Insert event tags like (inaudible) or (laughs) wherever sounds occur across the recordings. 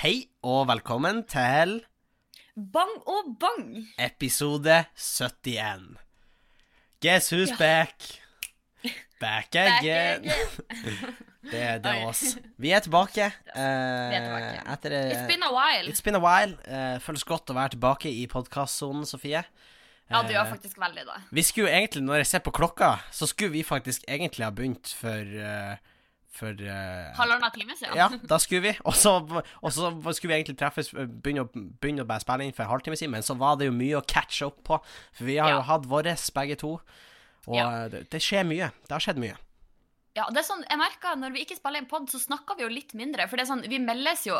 Hei og velkommen til Bang og bang! episode 71. Guess who's Ja. back? Back again. (laughs) det, det er oss. Vi er tilbake. (laughs) Vi er tilbake. Etter, uh, It's eh, been a while. It's been a while. Uh, føles godt å være tilbake i podkastsonen, Sofie. Ja, det gjør Eh, faktisk veldig det. Vi skulle jo egentlig, når jeg ser på klokka, så skulle vi faktisk egentlig ha begynt for eh, For uh, Halvannen time siden. Ja, da skulle vi. Og så, skulle vi egentlig treffes, eh, begynne å, begynne å bare spille inn for en halvtime siden, men så var det jo mye å catche opp på. For vi har jo hatt våres begge to. Og Ja. eh, det, det skjer mye. Det har skjedd mye. Ja, det er sånn, jeg merker Når vi ikke spiller inn pod, så snakker vi jo litt mindre. For det er sånn, vi meldes jo,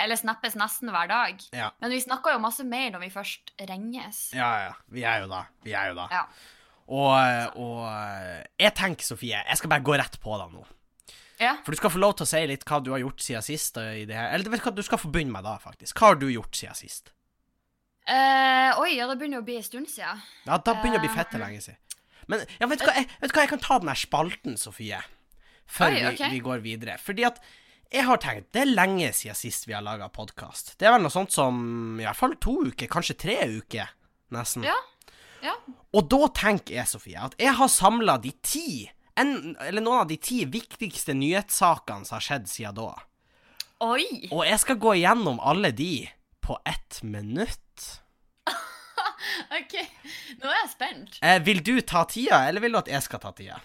eller snappes nesten hver dag. Ja. Men vi snakker jo masse mer når vi først ringes. Ja, ja. Vi er jo da. Vi er jo da. Ja. Og, eh, og eh, jeg tenker, Sofie, jeg skal bare gå rett på deg nå. Ja. For du skal få lov til å si litt hva du har gjort siden sist. I det her. Eller vet du hva, du skal få begynne med da, faktisk. Hva har du gjort siden sist? Uh, oi, ja, det begynner å bli en stund siden. Ja, da begynner det å bli Eh, fette lenge siden. Men ja, vet du hva, jeg, vet du hva, jeg kan ta den her spalten, Sofie, før Oi, vi, vi går videre. Fordi at jeg har tenkt, det er lenge siden sist vi har laga podkast. Det er vel noe sånt som i hvert fall to uker, kanskje tre uker, nesten. Ja. Ja. Og da tenker jeg, Sofie, at jeg har samla de ti, en, eller noen av de ti viktigste nyhetssakene som har skjedd siden da. Oi! Og jeg skal gå igjennom alle de på ett minutt. (laughs) OK, nå er jeg spent. Eh, vil du ta tida, eller vil du at jeg skal ta tida?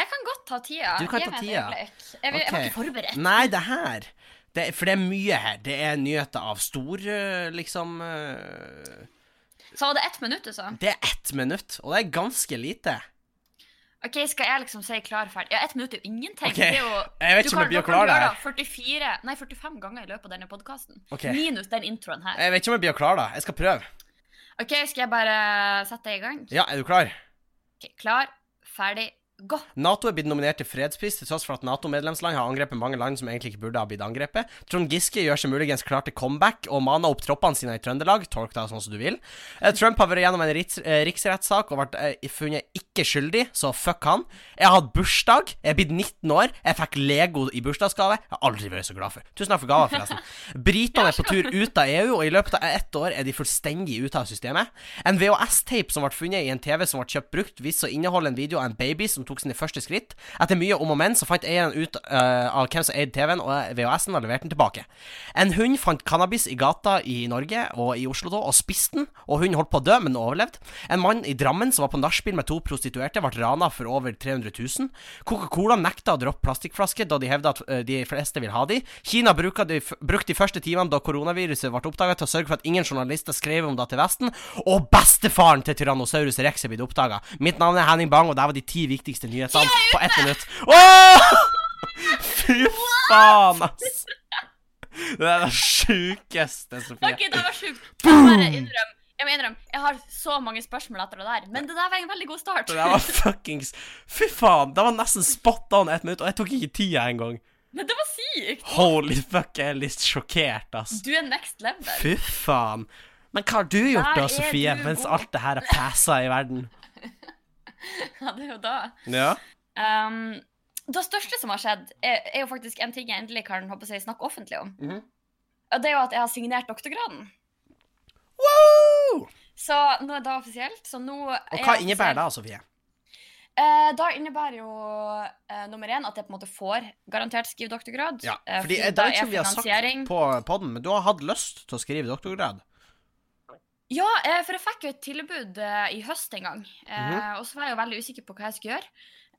Jeg kan godt ta tida. Du kan Gi ta tida. Jeg, vil- jeg var ikke forberedt. Nei, det her det, For det er mye her. Det er nyheter av stor eh, liksom uh... Så var det ett minutt, du sa? Det er ett minutt, og det er ganske lite. OK, skal jeg liksom si klar, ferdig? Ja, ett minutt er jo ingenting. Ok, Det er jo, jeg vet ikke om jeg blir klar der. kan gjøre det det 44, nei 45 ganger i løpet av denne podkasten. Okay. Minus den introen her. Jeg vet ikke om jeg blir klar, da. Jeg skal prøve. OK, skal jeg bare sette deg i gang? Ja, er du klar? Ok, klar, ferdig, gå. Nato er blitt nominert til fredspris til tross for at Nato-medlemsland har angrepet mange land som egentlig ikke burde ha blitt angrepet. Trond Giske gjør seg muligens klar til comeback og maner opp troppene sine i Trøndelag. Tolk det sånn som du vil. Eh, Trump har vært gjennom en eh, riksrettssak og vært eh, funnet ikke skyldig, så fuck han. Jeg har hatt bursdag. Jeg er blitt 19 år. Jeg fikk Lego i bursdagsgave. Jeg har aldri vært så glad for. Tusen takk for gava, forresten. (laughs) Britene er på tur ut av EU, og i løpet av ett år er de fullstendig ute av systemet. En VHS-tape som ble funnet i en TV som ble kjøpt brukt, viste å inneholde en video av en baby som tok sine første skritt. Etter mye om og men så fant eieren ut uh, av hvem som eide TV-en og VHS-en, og leverte den tilbake. En hund fant cannabis i gata i Norge og i Oslo da, og spiste den, og hunden holdt på å dø, men overlevde. En mann i Drammen som var på nachspiel med to prostituerte, ble rana for over 300 000. Coca-Cola nekta å droppe plastikkflasker da de hevda at uh, de fleste vil ha de. Kina brukte de, brukte de første timene da koronaviruset ble oppdaga til å sørge for at ingen journalister skrev om det til Vesten. Og bestefaren til Tyrannosaurus rex er blitt oppdaga. Mitt navn er Henning Bang, og det var de ti viktigste nyhetene på ett minutt. Åh! Fy faen, ass! Det er det sjukeste, Sofie. OK, det var sjukt. Jeg må innrømme. Jeg må innrømme, jeg har så mange spørsmål etter det der, men det der var en veldig god start. Det var fuckings Fy faen, det var nesten spot on ett minutt, og jeg tok ikke tida engang. Men det var sykt! Holy fuck, jeg er litt sjokkert, ass. Du er next level. Fy faen. Men hva har du gjort da, Sofie, mens alt det her er passa i verden? (laughs) Ja, det er jo da. Ja. Um, det største som har skjedd, er, er jo faktisk en ting jeg endelig kan håpe jeg, snakke offentlig om. Mhm. Og det er jo at jeg har signert doktorgraden. Woo! Så nå er det offisielt. Så nå Og hva innebærer det, Sofie? Eh, da innebærer jo eh, nummer én at jeg på en måte får garantert skrive doktorgrad. Ja, Eh, fordi fordi det er ikke som vi har sagt på podden, men du har hatt lyst til å skrive doktorgrad. Ja, eh, for jeg fikk jo et tilbud eh, i høst en gang. mm -hmm. Og så var jeg jo veldig usikker på hva jeg skulle gjøre.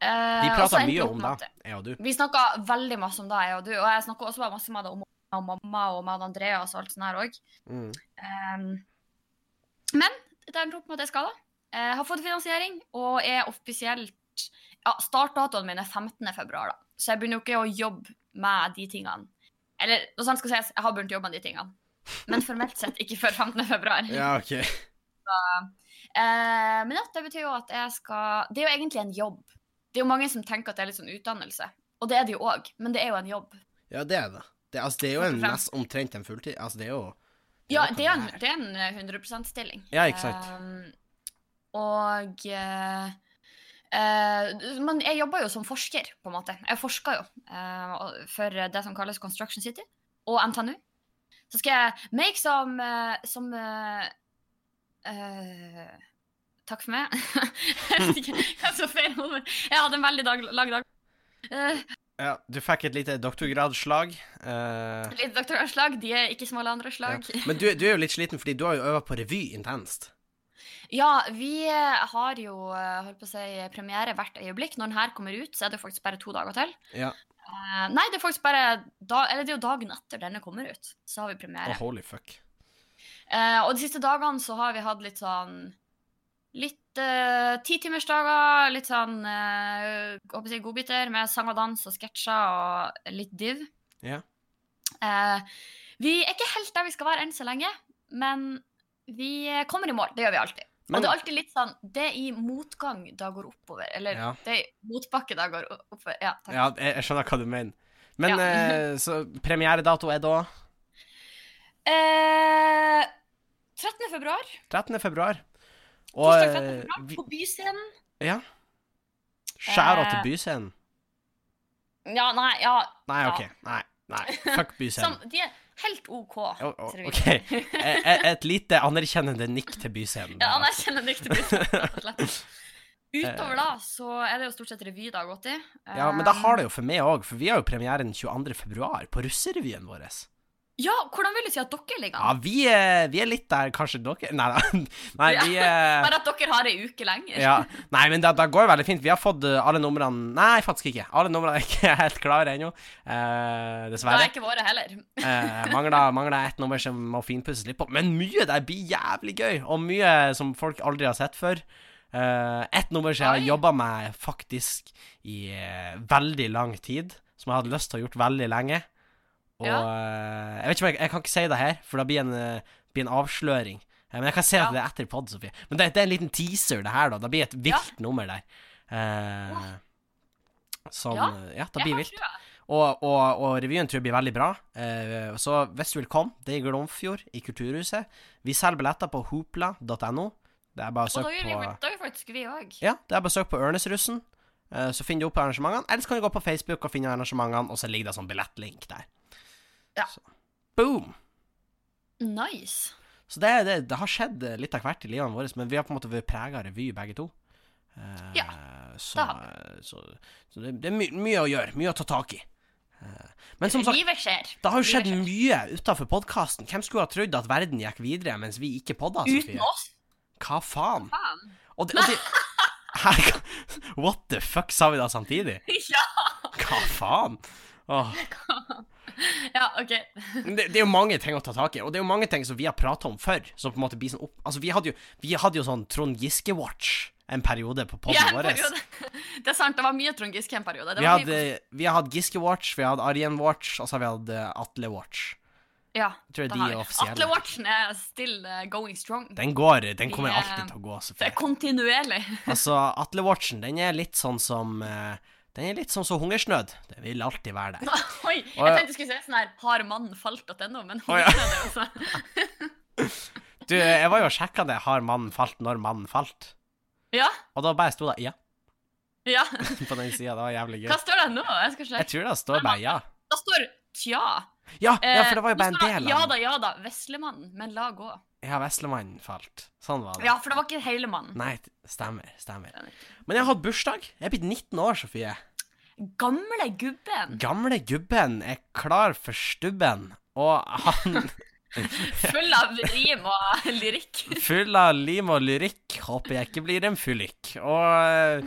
Vi prata mye om det, jeg og du. Vi snakka veldig masse om det, jeg og du. Og jeg snakka også masse med det om og mamma og med Andreas og alt sånt her òg. Mm. Um, men det er en tro på at jeg skal da. Jeg har fått finansiering og er offisielt ja, Startdatoen min er 15. februar, da. Så jeg begynner jo ikke å jobbe med de tingene. Eller noe sånt skal sies, jeg har begynt å jobbe med de tingene. Men formelt sett ikke før 15. februar. Ja, OK. Eh, men ja, det betyr jo at jeg skal Det er jo egentlig en jobb. Det er jo mange som tenker at det er litt sånn utdannelse. Og det er det jo òg, men det er jo en jobb. Ja, det er det. Det, altså, det er jo en nest omtrent en fulltid. Altså, det er jo Ja, det er en, det er en eh, 100 %-stilling. Ja, ikke sant. og eh, eh, Men jeg jobber jo som forsker, på en måte. Jeg forsker jo eh, for det som kalles Construction City, og NTNU. Så skal jeg make som, uh, som uh, uh, Takk for meg. (laughs) jeg vet ikke hva som er feil. Jeg hadde en veldig dag, lang dag. Ja, du fikk et lite doktorgradsslag. Uh... litt doktorgradsslag. De er ikke som alle andre ja. Men du, du er jo litt sliten fordi du har jo øvd på revy intenst. Ja, vi har jo holdt på å si, premiere hvert øyeblikk. Når den her kommer ut, så er det faktisk bare to dager til. Ja. Eh, nei, det er faktisk bare da, Eller det er jo dagen etter denne kommer ut, så har vi premiere. Oh, holy fuck. Uh, og de siste dagene så har vi hatt litt sånn Litt uh, titimersdager, litt sånn uh, håper jeg, godbiter med sang og dans og sketsjer og litt div. Ja. Uh, vi er ikke helt der vi skal være enn så lenge, men vi kommer i mål. Det gjør vi alltid. Men- og det er alltid litt sånn Det er i motgang da går oppover. Eller Ja. det er i motbakke da går oppover. Ja, takk. Ja, jeg, jeg skjønner hva du mener. Men Ja. eh, så premieredato er da Eh, 13. februar. 13. februar. Og Torsdag 13. eh, februar vi, på Byscenen. Ja. Skjæra til Eh, Byscenen. Ja, nei, ja Nei, ja. OK. Nei. nei. (laughs) Fuck Som, Byscenen. de er helt OK. Det ut. OK. Et, et- et lite anerkjennende nikk til Byscenen. Ja, anerkjennende nikk til Byscenen, slett. (laughs) Utover da, så er det jo stort sett revydag 80. Ja, men da har det jo for meg òg, for vi har jo premiere den 22. februar på russerevyen vår. Ja, hvordan vil du si at dere ligger Ja, an? vi er, vi er litt der, kanskje dere Nei da. (laughs) Nei, vi er Bare at dere har ei uke lenger? (laughs) ja. Nei, men det, det går veldig fint. Vi har fått eh, alle numrene Nei, faktisk ikke. Alle numrene er ikke (laughs) helt klare ennå. Uh, dessverre. Det er ikke våre heller. uh, mangler, mangler et nummer som må finpusses litt på. Men mye der blir jævlig gøy, og mye som folk aldri har sett før. Uh, et nummer som jeg har jobba med faktisk i uh, veldig lang tid, som jeg hadde lyst til å gjort veldig lenge. Og Ja. eh, jeg vet ikke om jeg, jeg kan ikke si det her, for da blir en, eh, blir en avsløring. Eh, men jeg kan si at det er etter pod, Sofie. Men det, det er en liten teaser, det her, da. Det blir et vilt nummer der. Eh, som Ja. Det blir vilt. Og, og, og revyen tror jeg blir veldig bra. Eh, så hvis du vil komme, det er i Glomfjord, i Kulturhuset. Vi selger billetter på hoopla.no. Det er bare å søke på da gjør faktisk vi òg. Ja, det er bare å søke på Ørnesrussen. eh, så finner du opp arrangementene. Ellers kan du gå på Facebook og finne arrangementene, og så ligger det sånn billettlink der. Ja. Så. Boom! Nice. Så det, det, det har skjedd litt av hvert i livene våre, men vi har på en måte vært prega av revy, begge to. Eh, Ja, så, det har så, så det, det er my mye å gjøre, mye å ta tak i. Eh, men som sagt, det har jo skjedd mye utafor podkasten. Hvem skulle ha trodd at verden gikk videre mens vi ikke podda? Uten oss? Hva faen? Faen. Og det, og det (laughs) What the fuck, sa vi da samtidig? Ja! Hva faen? Åh. (laughs) Ja, OK. (laughs) Det, det er jo mange ting å ta tak i, og det er jo mange ting som vi har prata om før. Som på en måte blir sånn opp Altså, vi hadde jo, vi hadde jo sånn Trond Giske-watch en periode på poden ja, vår. (laughs) Det er sant, det var mye Trond Giske en periode. Det Vi var hadde, vi har hatt Giske-watch, vi har hatt Arjen-watch, og så har vi hatt eh, Atle-watch. Ja, det de har er vi. Atle Watchen er still uh, going strong. Den går, den kommer Vi, eh, alltid til å gå, Det er kontinuerlig. Altså, Atle-watchen, den er litt sånn som eh, Den er litt sånn som hungersnød. Det vil alltid være der. (laughs) Oi, jeg tenkte du skulle si sånn her Har mannen falt.no, men hun gjør det er også. (laughs) Du, jeg var jo og sjekka det. Har mannen falt når mannen falt? Ja, Og da bare sto det ja ja. (laughs) på den sida. Det var jævlig gøy. Hva står det nå? Jeg skal Jeg tror det står bare ja. Da står tja. Ja, ja for det var jo Eh, bare en del av det, Ja da, ja da. Veslemannen, men la gå. Ja, Veslemannen falt. Sånn var det. Ja, for det var ikke hele mannen. Nei, stemmer. Stemmer. Men jeg har hatt bursdag. Jeg er blitt 19 år, Sofie. Gamle gubben. Gamle gubben er klar for stubben, og han (laughs) Full av rim og lyrikk. (laughs) full av lim og lyrikk. Håper jeg ikke blir en fyllik. Og eh,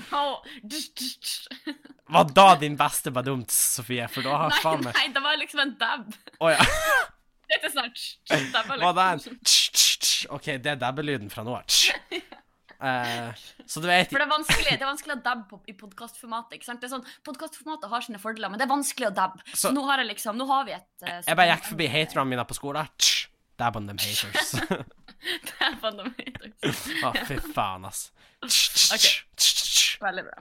var da din beste badumts, Sofie? For da har faen meg nei, det var liksom en dab. Å ja. (laughs) Det er snart. Det var Var det en OK, det er dabbelyden fra nå av. Tsk. Eh, så du vet For det er vanskelig, det er vanskelig å dabbe i podkastformatet. ikke sant? Det er sånn, Podkastformatet har sine fordeler, men det er vanskelig å dabbe. Så, nå har jeg liksom, nå har vi et uh, Jeg bare gikk forbi haterne mine på skolen. Tsk. Dab on them haters. Det er haters. (laughs) (laughs) Å, fy faen, ass. Tsk, tsk, Ok. tsk, tsk, Veldig bra.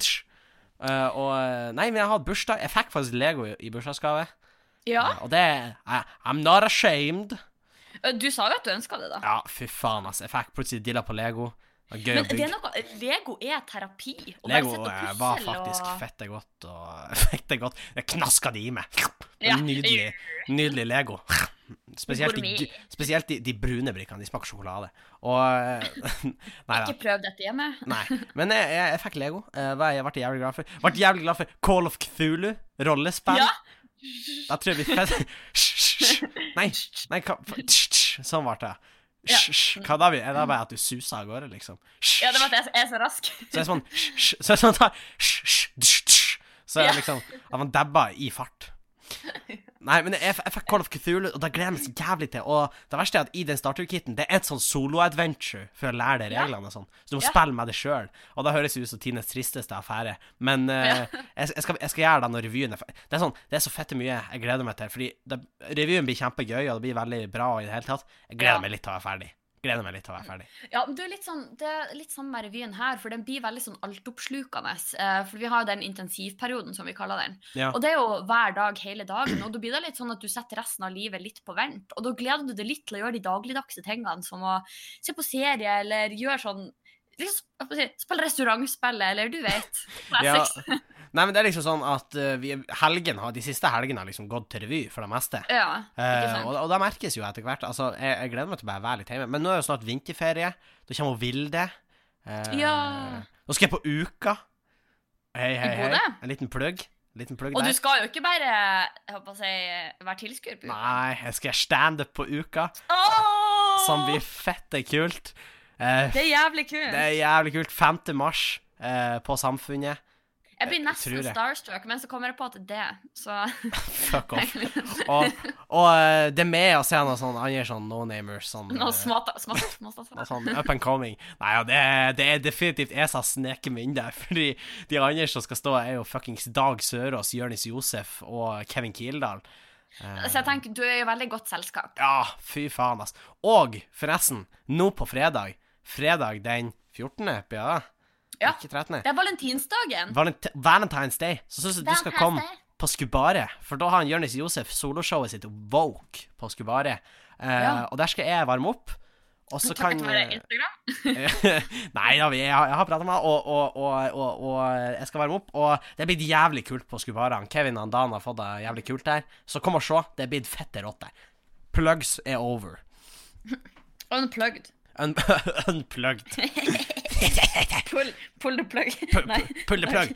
Eh, og Nei, men jeg har hatt bursdag. Jeg fikk faktisk Lego i, i bursdagsgave. Ja, og det I'm not ashamed. Du sa jo at du ønska det, da. Ja, fy faen, ass. Jeg fikk plutselig dilla på Lego. Det var gøy Men å det er noe, Lego er terapi. Å bare Lego sitte og eh, var faktisk og- fette godt, og (laughs) fette godt. Jeg knaska det i meg. Ja. Nydelig, nydelig Lego. Spesielt, de, spesielt de, de brune brikkene. De smaker sjokolade. Og eh, (laughs) Nei da. Ikke prøv dette hjemme. Nei. (laughs) Men jeg, jeg, jeg fikk Lego. Hva jeg ble jævlig glad for. Ble jævlig glad for Call of Cthulhu. Rollespill. Ja. Da tror jeg vi fett Nei, nei hva Sånn ble det. Ja. Hva da? Er det bare at du suser av gårde, liksom? Ja, det var at jeg er så rask. Så er det sånn Så er det sånn at Så er det Ja. liksom At man dabber i fart. (laughs) Nei, men jeg, jeg fikk Call of Cthulhu, og det gleder jeg meg så jævlig til. Og det verste er at i den starter-kitten, det er et sånn solo-adventure for å lære deg reglene og sånn. Så du må Ja. spille med det sjøl. Og det høres ut som Tines tristeste affære. Men (laughs) eh, jeg, jeg, skal, jeg skal gjøre det når revyen er ferdig. Det er sånn, det er så fette mye jeg gleder meg til. Fordi det, revyen blir kjempegøy, og det blir veldig bra i det hele tatt. Jeg gleder Ja. meg litt til å være ferdig. Gleder meg litt til å være ferdig. Ja, men det er litt sånn, det er litt sånn med revyen her, for den blir veldig sånn altoppslukende. Eh, for vi har jo den intensivperioden, som vi kaller den. Ja. Og det er jo hver dag hele dagen, og da blir det litt sånn at du setter resten av livet litt på vent. Og da gleder du deg litt til å gjøre de dagligdagse tingene, som å se på serie, eller gjøre sånn liksom, hva skal jeg si, Spille restaurantspill, eller du vet. (laughs) Ja. (laughs) Nei, men det er liksom sånn at eh, vi, helgen har, de siste helgene har liksom gått til revy for det meste. Ja, Eh, og, og det merkes jo etter hvert. Altså, jeg, jeg gleder meg til å bare være litt hjemme. Men nå er det jo snart vinterferie. Da kommer Vilde. Eh, Ja. Nå skal jeg på Uka. Hei, hei, hei. En liten plugg. Liten plugg Og du skal jo ikke bare jeg håper å si, være tilskuer på uka. Nei, jeg skal standup på Uka, Oh! som blir fette kult. Eh, Det er jævlig kult. det er jævlig kult. 5. mars eh, på Samfunnet. Jeg blir nesten jeg. starstruck, men så kommer jeg på at det er det. Så (laughs) Fuck off. Og, og uh, det er med å se noen sånn andre sånn no-namers. Sånn, Nå smata, smata, smata. sånn up and coming. Nei, ja, det, det er definitivt jeg som har meg inn der. (laughs) Fordi de andre som skal stå, er jo fuckings Dag Sørås, Jonis Josef og Kevin Kildahl. Eh, Så jeg tenker, du er jo veldig godt selskap. ja, fy faen, ass. Og forresten, nå på fredag, fredag den 14., blir? Ja. Ikke 13. Det er valentinsdagen. Valent Valentine's Day. Så syns jeg du skal komme på Skubare. For da har han Jonis Josef soloshowet sitt Woke på Skubare. Uh, Ja. Og der skal jeg varme opp. Og så kan. (laughs) Nei da, jeg har, har prata med deg. og, og, og, og, jeg skal varme opp. Og det er blitt jævlig kult på Skubara. Kevin og Dan har fått det jævlig kult der. Så kom og se. Det er blitt fette rått der. Plugs er over. Unplugged. Un (laughs) unplugged. (laughs) Pull, pull the plug. Pull, Pull the plug.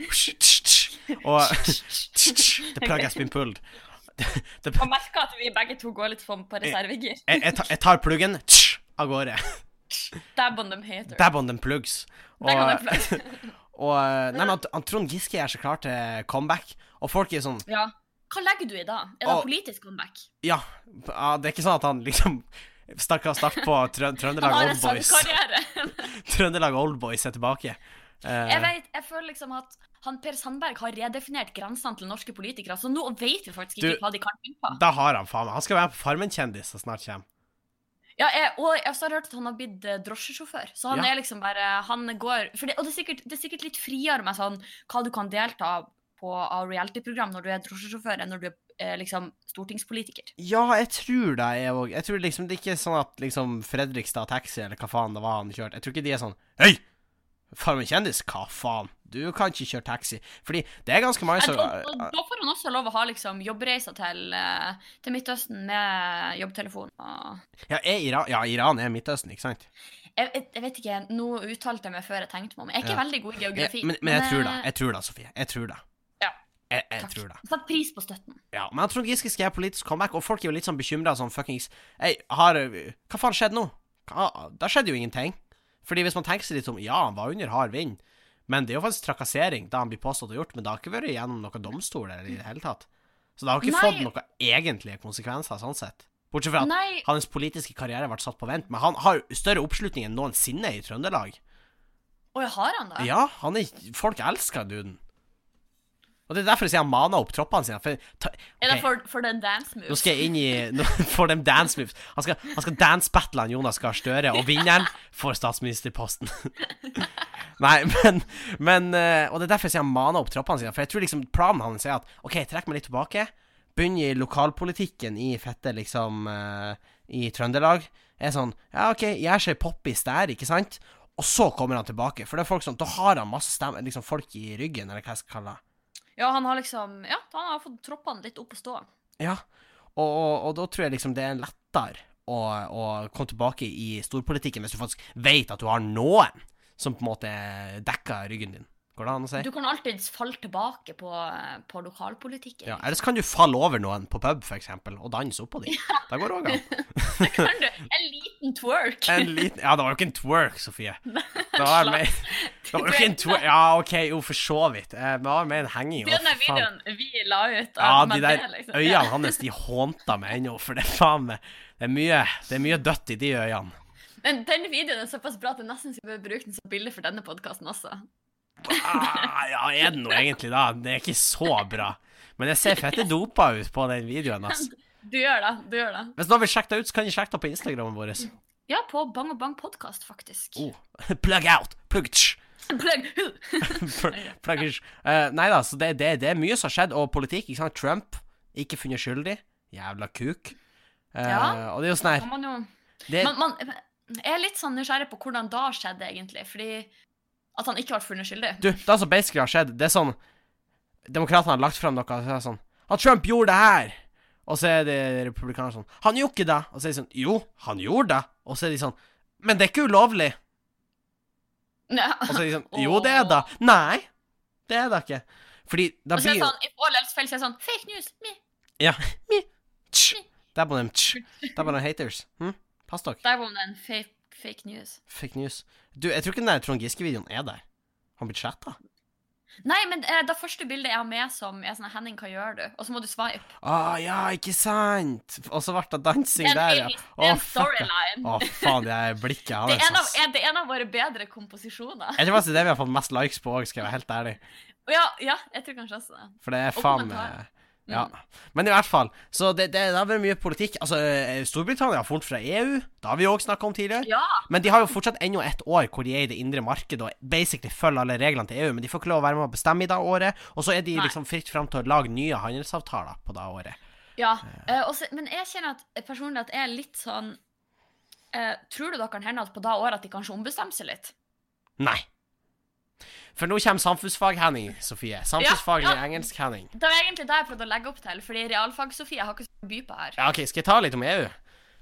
Og The plug has been pulled. (laughs) Og merker at vi begge to går litt på, på reservegir. Jeg, jeg, tar, jeg tar pluggen av gårde. Dab on them haters. Dab on them plugs. Og, og Nei, men at- han Trond Giske er så klar til comeback, og folk er sånn Ja. Hva legger du i da? Er det Og- politisk comeback? Ja, ja, det er ikke sånn at han liksom Stakk start på Trø Trøndelag Oldboys. (laughs) Trøndelag Oldboys er tilbake. Uh, Jeg vet, jeg føler liksom at han Per Sandberg har redefinert grensene til norske politikere, så nå vet vi faktisk ikke Du- hva de kan finne på. da har han faen Han skal være på Farmen-kjendis så snart kommer. Ja, jeg, og jeg har hørt at han har blitt eh, drosjesjåfør. Så han Ja. er liksom bare Han går det, Og det er, sikkert, det er sikkert litt friere med sånn hva du kan delta på av reality-program når du er drosjesjåfør, enn når du er liksom stortingspolitiker. Ja, jeg tror det, jeg òg. Jeg tror liksom det er ikke sånn at liksom Fredrikstad Taxi, eller hva faen det var han kjørte Jeg tror ikke de er sånn Hei! Farmen kjendis? Hva faen? Du kan ikke kjøre taxi. Fordi det er ganske mange Eh, som da får han også lov å ha liksom jobbreiser til, eh, til Midtøsten med jobbtelefon. Ja, Iran, ja, Iran er Midtøsten, ikke sant? jeg, jeg, jeg vet ikke, nå uttalte jeg meg før jeg tenkte meg om. Jeg er ikke Ja. veldig god i geografi. men, men jeg tror det. eh, Jeg tror det, Sofie. Jeg tror det. Jeg, jeg tror det. Sett pris på støtten. Ja, men jeg tror Giske skal gjøre politisk comeback, og folk er jo litt sånn bekymra sånn fuckings Hei, har Hva faen skjedde nå? Hva, da skjedde jo ingenting. Fordi hvis man tenker seg litt om Ja, han var under hard vind, men det er jo faktisk trakassering, da han blir påstått å gjort, men det har ikke vært gjennom noen domstol eller i det hele tatt. Så det har ikke Nei. fått noen egentlige konsekvenser, sånn sett. Bortsett fra at Nei, hans politiske karriere ble satt på vent, men han har jo større oppslutning enn noensinne i Trøndelag. jeg har han da? Ja, han er Folk elsker duden. Og det er derfor jeg sier han maner opp troppene sine. For, ta, Er det for, for den dance moves? Nå skal jeg inn i nå (laughs) For dem dance moves. Han skal, han skal dance-battle han Jonas Gahr Støre, og vinneren får statsministerposten. (laughs) Nei, men, men eh, Og det er derfor jeg sier han maner opp troppene sine. For jeg tror liksom planen hans er at OK, trekk meg litt tilbake. Begynn i lokalpolitikken i fette, liksom eh, I Trøndelag. Er sånn Ja, OK, gjør seg poppis der, ikke sant? Og så kommer han tilbake. For det er folk sånn Da har han masse stemme, liksom folk i ryggen, eller hva jeg skal kalle det. Ja, han har liksom Ja, han har fått troppene litt opp å stå. Ja, og, og, og da tror jeg liksom det er lettere å, komme tilbake i storpolitikken hvis du faktisk vet at du har noen som på en måte dekker ryggen din. Går det an å si? Du kan alltids falle tilbake på, på lokalpolitikken. Ja, Eller så kan du falle over noen på pub, eksempel, og danse oppå dem. Det går òg an. (laughs) Da kan du, en liten twerk. En liten Ja, det var jo ikke en twerk, Sofie. (laughs) Det var med, Det var jo ikke en twerk Ja, OK, jo, for så vidt. Eh, Det var mer en henging. Den videoen vi la ut Ja, de der det, liksom. øynene hans, de hånta meg ennå, for det faen Det er mye, det er mye dødt i de øynene. Men den videoen er såpass bra at jeg nesten skulle bruke den som bilde for denne podkasten også. Ah, ja, er det nå egentlig da? Det er ikke så bra. Men jeg ser fette dopa ut på den videoen, ass. (laughs) Du gjør det. du gjør det. Hvis noen vil sjekke det ut, så kan de sjekke det på Instagrammen vår. Ja, på Bang og Bang podkast, faktisk. Oh. (laughs) Plug out! Plug tsch. (laughs) Plug. Plug tsch. Eh, nei da, så det, det, det er mye som har skjedd, og politikk, ikke sant. Trump, ikke funnet skyldig. Jævla kuk. Uh, Ja. Og det er jo sånn her man jo det, man, man, er litt sånn nysgjerrig på hvordan da skjedde, egentlig. Fordi at han ikke ble funnet skyldig. Du, det som basically har skjedd, det er sånn Demokratene har lagt frem noe så er det sånn At Trump gjorde det her! Og så er det republikanerne sånn Han gjorde ikke det! Og så er de sånn Jo, han gjorde det! Og så er de sånn Men det er ikke ulovlig! Ja. Og så er de sånn Jo, det er det! Nei! Det er det ikke. Fordi da Og så er blir det sånn, I all else er det sånn Fake news! Me. Ja. Me! Tsch. Det er på dem tsch. Det er på dem haters. Hm? Pass dere. Der er det en fake, fake news. Fake news. Du, jeg tror ikke den der Trond Giske-videoen er der. Han blir chatta. Nei, men eh, det første bildet jeg har med som er sånn Henning, hva gjør du? Og så må du swipe. Å ja, ikke sant! Og så ble det dansing Det er der, ja. det er en Å, storyline. Å, faen, det er blikket (laughs) Det hans. en av, er det en av våre bedre komposisjoner. Jeg tror faktisk det det vi har fått mest likes på òg, skal jeg være helt ærlig. (laughs) Ja, ja, jeg tror kanskje også det. For det er faen meg Ja. Men i hvert fall. Så det, det, det har vært mye politikk. Altså, eh, Storbritannia har fulgt fra EU. Det har vi òg snakka om tidligere. Ja, Men de har jo fortsatt ennå et år hvor de er i det indre markedet og basically følger alle reglene til EU. Men de får ikke lov å være med å bestemme i det året. Og så er de Nei. liksom fritt fram til å lage nye handelsavtaler på det året. ja. uh, også, men jeg kjenner at personlig at jeg er litt sånn uh, Tror du det kan hende at på det året at de kanskje ombestemmer seg litt? Nei. For nå kommer samfunnsfag-Henning, Sofie. Samfunnsfaglig Ja, ja. engelsk-Henning. Det var egentlig det jeg prøvde å legge opp til, fordi realfag-Sofie har ikke så mye by på her. Ja, OK, skal jeg ta litt om EU?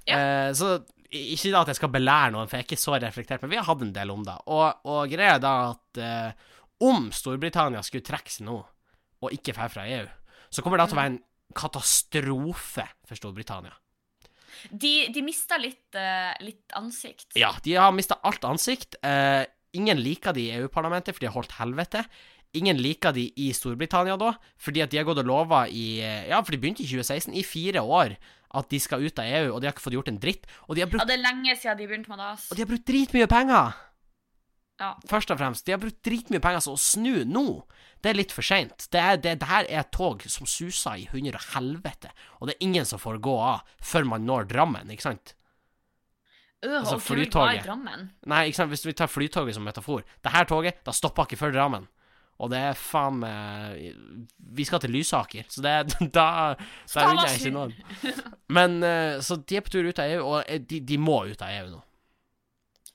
Ja. Eh, så ikke da at jeg skal belære noen, for jeg er ikke så reflektert, men vi har hatt en del om det. Og, og greia er da at eh, om Storbritannia skulle trekke seg nå, og ikke dra fra EU, så kommer det til å være en katastrofe for Storbritannia. De, de mista litt, uh, litt ansikt. Ja, de har mista alt ansikt. Eh, ingen liker de i EU-parlamentet, for de har holdt helvete. Ingen liker de i Storbritannia da, fordi at de har gått og lova i eh, Ja, for de begynte i 2016, i fire år, at de skal ut av EU, og de har ikke fått gjort en dritt. Og de har brukt Ja, det er lenge siden de begynte med det. ass. Og de har brukt dritmye penger! Ja. Først og fremst. De har brukt dritmye penger, så å snu nå, det er litt for seint. Det, det, det her er et tog som suser i hundre og helvete, og det er ingen som får gå av før man når Drammen, ikke sant? Øh, Altså, og flytoget. Drammen. Nei, ikke sant, hvis vi tar Flytoget som metafor. Det her toget, da stopper ikke før Drammen. Og det er faen meg Vi skal til Lysaker, så det er (laughs) da vil jeg ikke noen. Men eh, Så de er på tur ut av EU, og eh, de, de må ut av EU nå.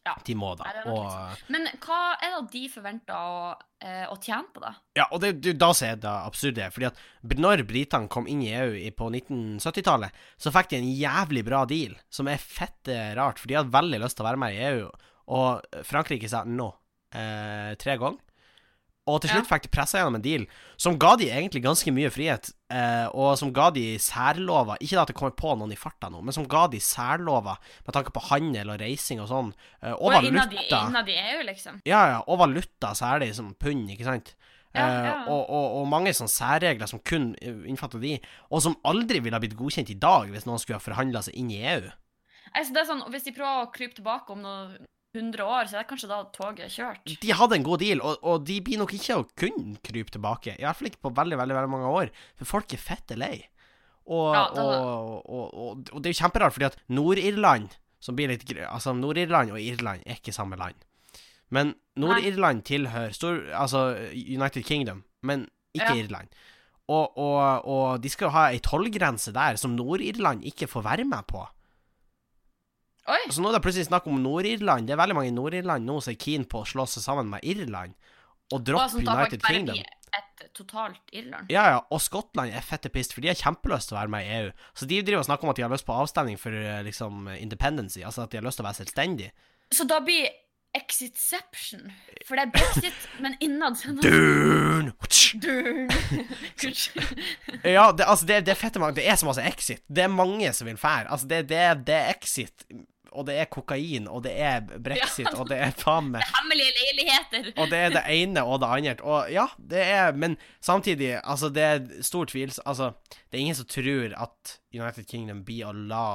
Ja. De må da. Nei, Og Men hva er det de forventer å, eh, å tjene på da? Ja, og det, du, da ser jeg det absurde. Fordi at når britene kom inn i EU på 1970-tallet, så fikk de en jævlig bra deal, som er fette rart, for de hadde veldig lyst til å være med i EU, og Frankrike sa no eh, tre ganger. Og til slutt fikk de pressa gjennom en deal som ga de egentlig ganske mye frihet, eh, og som ga de særlover Ikke da at det kommer på noen i farta nå, men som ga de særlover med tanke på handel og reising og sånn. Eh, og, og valuta. Innad i EU, liksom. Ja, ja. Og valuta særlig, som pund, ikke sant. Ja, ja. Eh, og, og, og, mange sånne særregler som kun innfatter de, og som aldri ville ha blitt godkjent i dag hvis noen skulle ha forhandla seg inn i EU. Altså, det er sånn, Hvis de prøver å krype tilbake om noe 100 år, så det er kanskje da toget er kjørt. De hadde en god deal, og, og de blir nok ikke å kunne krype tilbake. I hvert fall ikke på veldig, veldig, veldig mange år, for folk er fette lei. Og, ja, det, og, og, og det er jo kjemperart, fordi at Nord-Irland som blir litt Altså, Nord-Irland og Irland er ikke samme land. Men Nord-Irland tilhører stor, altså United Kingdom, men ikke ja. Irland. Og, og, og, de skal jo ha ei tollgrense der som Nord-Irland ikke får være med på. Oi! Så nå er det plutselig snakk om Nord-Irland. Det er veldig mange i Nord-Irland nå som er keen på å slå seg sammen med Irland og droppe United Kingdom. et totalt Irland. Ja, ja, og Skottland er fette pissed, for de har kjempelyst til å være med i EU. Så de driver og snakker om at de har lyst på avstemning for eh, liksom independency, altså at de har lyst til å være selvstendige. Så da blir Exitception. For det er brexit, men innad er Dun! Dun. Ja, det, altså, det, det er fette mange Det er så masse exit. Det er mange som vil fære. Altså, det, det, det er exit, og det er kokain, og det er brexit, Ja. og det er faen meg Hemmelige leiligheter. Og det er det ene og det andre. Og ja, det er Men samtidig, altså, det er stor tvil Altså, det er ingen som tror at United Kingdom blir å la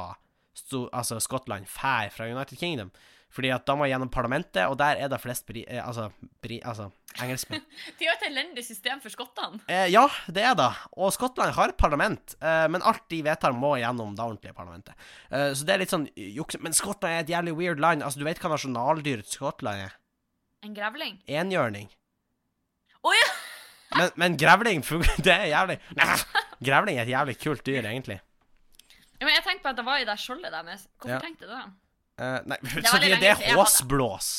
altså, Skottland fære fra United Kingdom. Fordi at da må jeg gjennom parlamentet, og der er det flest bri, eh, altså, bri, altså engelskmenn. (laughs) De har et elendig system for skottene. Eh, ja, det er det. Og Skottland har et parlament, eh, men alt de vedtar, må gjennom det ordentlige parlamentet. Eh, så det er litt sånn juks. Men Skottland er et jævlig weird land. Altså, Du vet hva nasjonaldyret Skottland er? En grevling. Enhjørning. Å ja! Men, men grevling (laughs) Det er jævlig Grevling er et jævlig kult dyr, egentlig. ja! Men jeg tenkte på at det var i det skjoldet deres. Hvorfor Ja. tenkte du det? Eh, nei, (laughs) det, så det, det er håsblås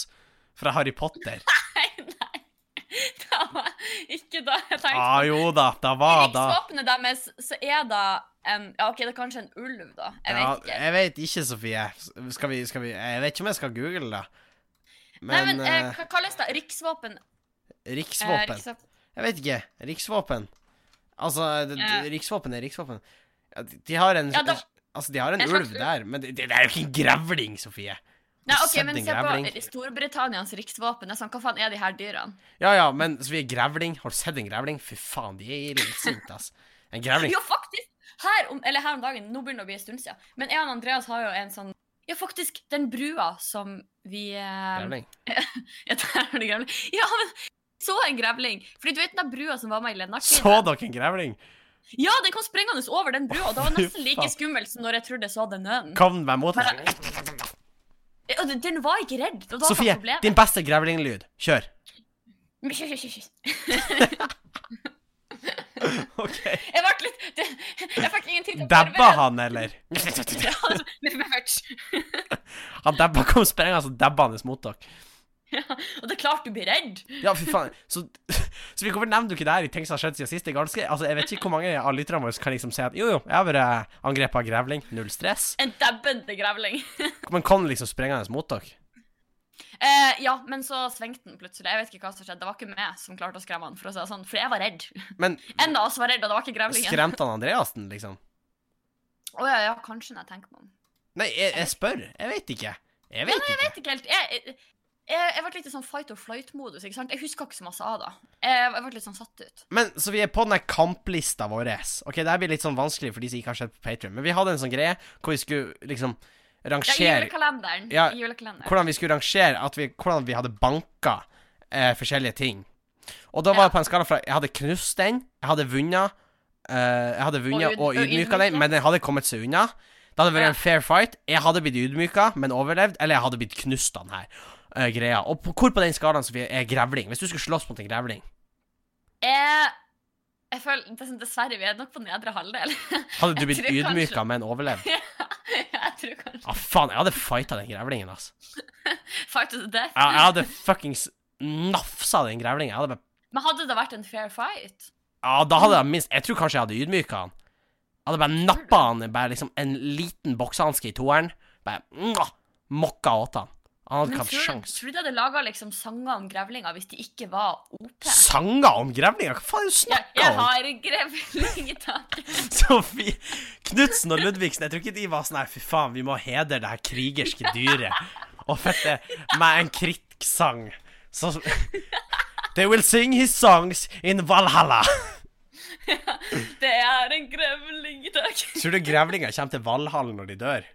fra Harry Potter. (laughs) Nei, nei. Det var ikke da jeg tenkte. Ah, jo da, da var da riksvåpenet deres så er det um, Ja, OK, det er kanskje en ulv, da. Jeg ja, vet ikke. Jeg vet ikke, Sofie. Skal vi, skal vi Jeg vet ikke om jeg skal google det. Nei, Men, men eh, eh, hva kalles det? Riksvåpen? Eh, riksvåpen. Jeg vet ikke. Riksvåpen. Altså, det, riksvåpen er riksvåpen. De, de har en Ja, da- Altså, de har en ulv der, men det, det er jo ikke en grevling, Sofie. Nei, ok, men se på Storbritannias riksvåpen. Sånn, Hva faen er de her dyrene? Ja ja, men Sofie, grevling Har du sett en grevling? Fy faen, de er litt sinte, ass. En grevling Jo, faktisk! Her om, eller her om dagen, nå begynner det å bli en stund siden, men jeg og Andreas har jo en sånn Ja, faktisk, den brua som vi eh, Grevling. (laughs) Ja, der har det grevling. Ja, men så en grevling. Fordi du vet den brua som var med i Så Lennart-filmen? dere en grevling? Ja, den kom sprengende over den brua, og det var nesten like skummelt som når jeg trodde jeg så den nøden. Kom meg mot deg. Ja, den- Den var ikke redd. Det var Sofie, problemet. din beste grevlinglyd. Kjør. (laughs) OK. Jeg ble litt det, Jeg fikk ingen tid til å Dabba han, eller? (laughs) han? Han dabba kom sprengende, så dabba han mot dere. (laughs) Ja, og det er klart du blir redd. Ja, fy faen. Så, (laughs) så vi hvorfor nevner du ikke det her i ting som har skjedd siden sist? Ganske Altså, Jeg vet ikke hvor mange av lytterne våre kan liksom si at jo, jo, jeg har vært angrepet av grevling. Null stress. En dabbende grevling. (laughs) Men kom den liksom sprengende mot dere? Eh, ja, men så svingte den plutselig. Jeg vet ikke hva som skjedde. Det var ikke meg som klarte å skremme han, for å si det sånn. For jeg var redd. Men En av oss var redd, og det var ikke grevlingen. skremte han Andreassen, liksom? Å ja, ja, kanskje når jeg tenker meg om. Nei, jeg, jeg spør. Jeg vet ikke. Jeg vet Jeg vet ikke helt. Jeg, jeg, jeg, ble litt sånn fight or flight-modus. ikke sant? Jeg husker ikke så masse av det. Jeg, jeg ble litt sånn satt ut. Men så vi er på den kamplista vår. Ok, det her blir litt sånn vanskelig for de som ikke har sett på Patreon Men vi hadde en sånn greie hvor vi skulle liksom rangere Ja, I julekalenderen. Ja, I julekalenderen. Hvordan vi skulle rangere at vi, Hvordan vi hadde banka eh, forskjellige ting. Og da var Ja. på en skala fra Jeg hadde knust den, jeg hadde vunnet eh, Jeg hadde vunnet Og og, ydmyka den, men den hadde kommet seg unna. Det hadde vært en fair fight. Jeg hadde blitt ydmyka, men overlevd. Eller jeg hadde blitt knust av den her eh, greia. Og på, hvor på den skalaen Sofie, er grevling? Hvis du skulle slåss mot en grevling, Jeg, jeg føler Dessverre, vi er nok på nedre halvdel. (laughs) hadde du blitt ydmyka, kanskje- men overlevd? (laughs) jeg tror kanskje Ah, faen, jeg hadde fighta den grevlingen, altså. (laughs) Fight to the death. Jeg, jeg hadde fuckings nafsa den grevlingen. Hadde bare Men hadde det vært en fair fight? Ja, da hadde jeg minst Jeg tror kanskje jeg hadde ydmyka han. Jeg hadde bare nappa han bare liksom en liten boksehanske i toeren. Bare mwah, mokka åt han. Han hadde ikke hatt sjans. tror du de hadde laga liksom sanger om grevlinger hvis de ikke var OP? Sanger om grevlinger? Hva faen er det du snakker om? jeg jeg har grevling i taket. (laughs) Sofie Knutsen og Ludvigsen, jeg tror ikke de var sånn her Fy faen, vi må hedre det her krigerske dyret. Og fette med en krigssang. Så They will sing his songs in Valhalla. (laughs) Det er en grevling i dag. Tror du grevlinger kommer til Valhall når de dør?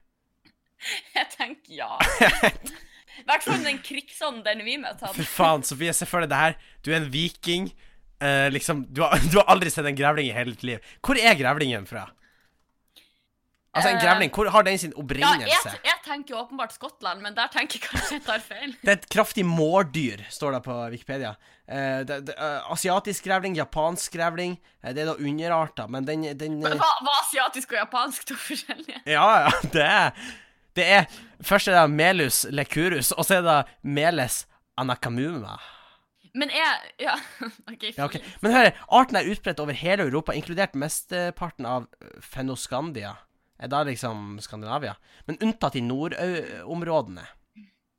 Jeg tenker ja. (laughs) I hvert fall den krigsånden vi møtte. Fy faen, Sofie, se for deg det her. Du er en viking. Eh, liksom, du har, (laughs) du har aldri sett en grevling i hele ditt liv. Hvor er grevlingen fra? Altså, en Eh, grevling, hvor har den sin opprinnelse? Ja, jeg, jeg tenker jo åpenbart Skottland, men der tenker jeg kanskje jeg tar feil. Det er et kraftig mårdyr, står det på Wikipedia. Eh, det, det, eh, asiatisk grevling, japansk grevling. eh, det er da underarter, men den, den Men Hva, hva asiatisk og japansk to forskjellige? Ja, ja, (laughs) det er Det er Først er det Melus lecurus, og så er det Meles anakamuma. Men er Ja, (laughs) OK. Ja, okay. Men hør, arten er utbredt over hele Europa, inkludert mesteparten av Fenoskandia. Fennoskandia. Er da liksom Skandinavia. Men unntatt i nordområdene.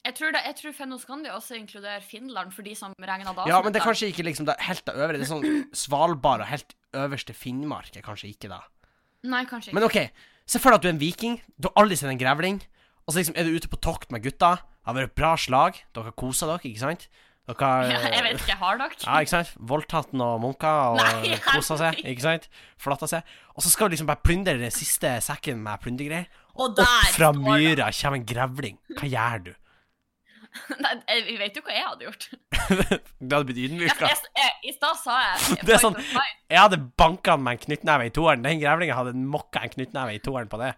Jeg tror, det, jeg tror Fenoskandia også inkluderer Finland, for de som regner da Ja, men det er kanskje ikke liksom det helt det øvre. Det er sånn Svalbard og helt øverste Finnmark er kanskje ikke da. Nei, kanskje ikke. Men OK, se for deg at du er en viking. Du har aldri sett en grevling. Og så liksom er du ute på tokt med gutta. Det har vært et bra slag. Dere har kosa dere, ikke sant? Dere ja, jeg vet ikke, har dere? Ja, ikke sant? Voldtatt noen munker og (laughs) kosa seg, ikke sant? Flatta seg. Og så skal du liksom bare plyndre den siste sekken med plyndergreier. Og der Opp fra myra kommer en grevling. Hva gjør du? (laughs) Nei, vi vet jo hva jeg hadde gjort. (laughs) Du hadde blitt Ja, ydmyka. jeg, jeg, I stad sa jeg (laughs) Det er sånn-. Jeg hadde banka med en knyttneve i toeren. Den grevlingen hadde mokka en knyttneve i toeren på det.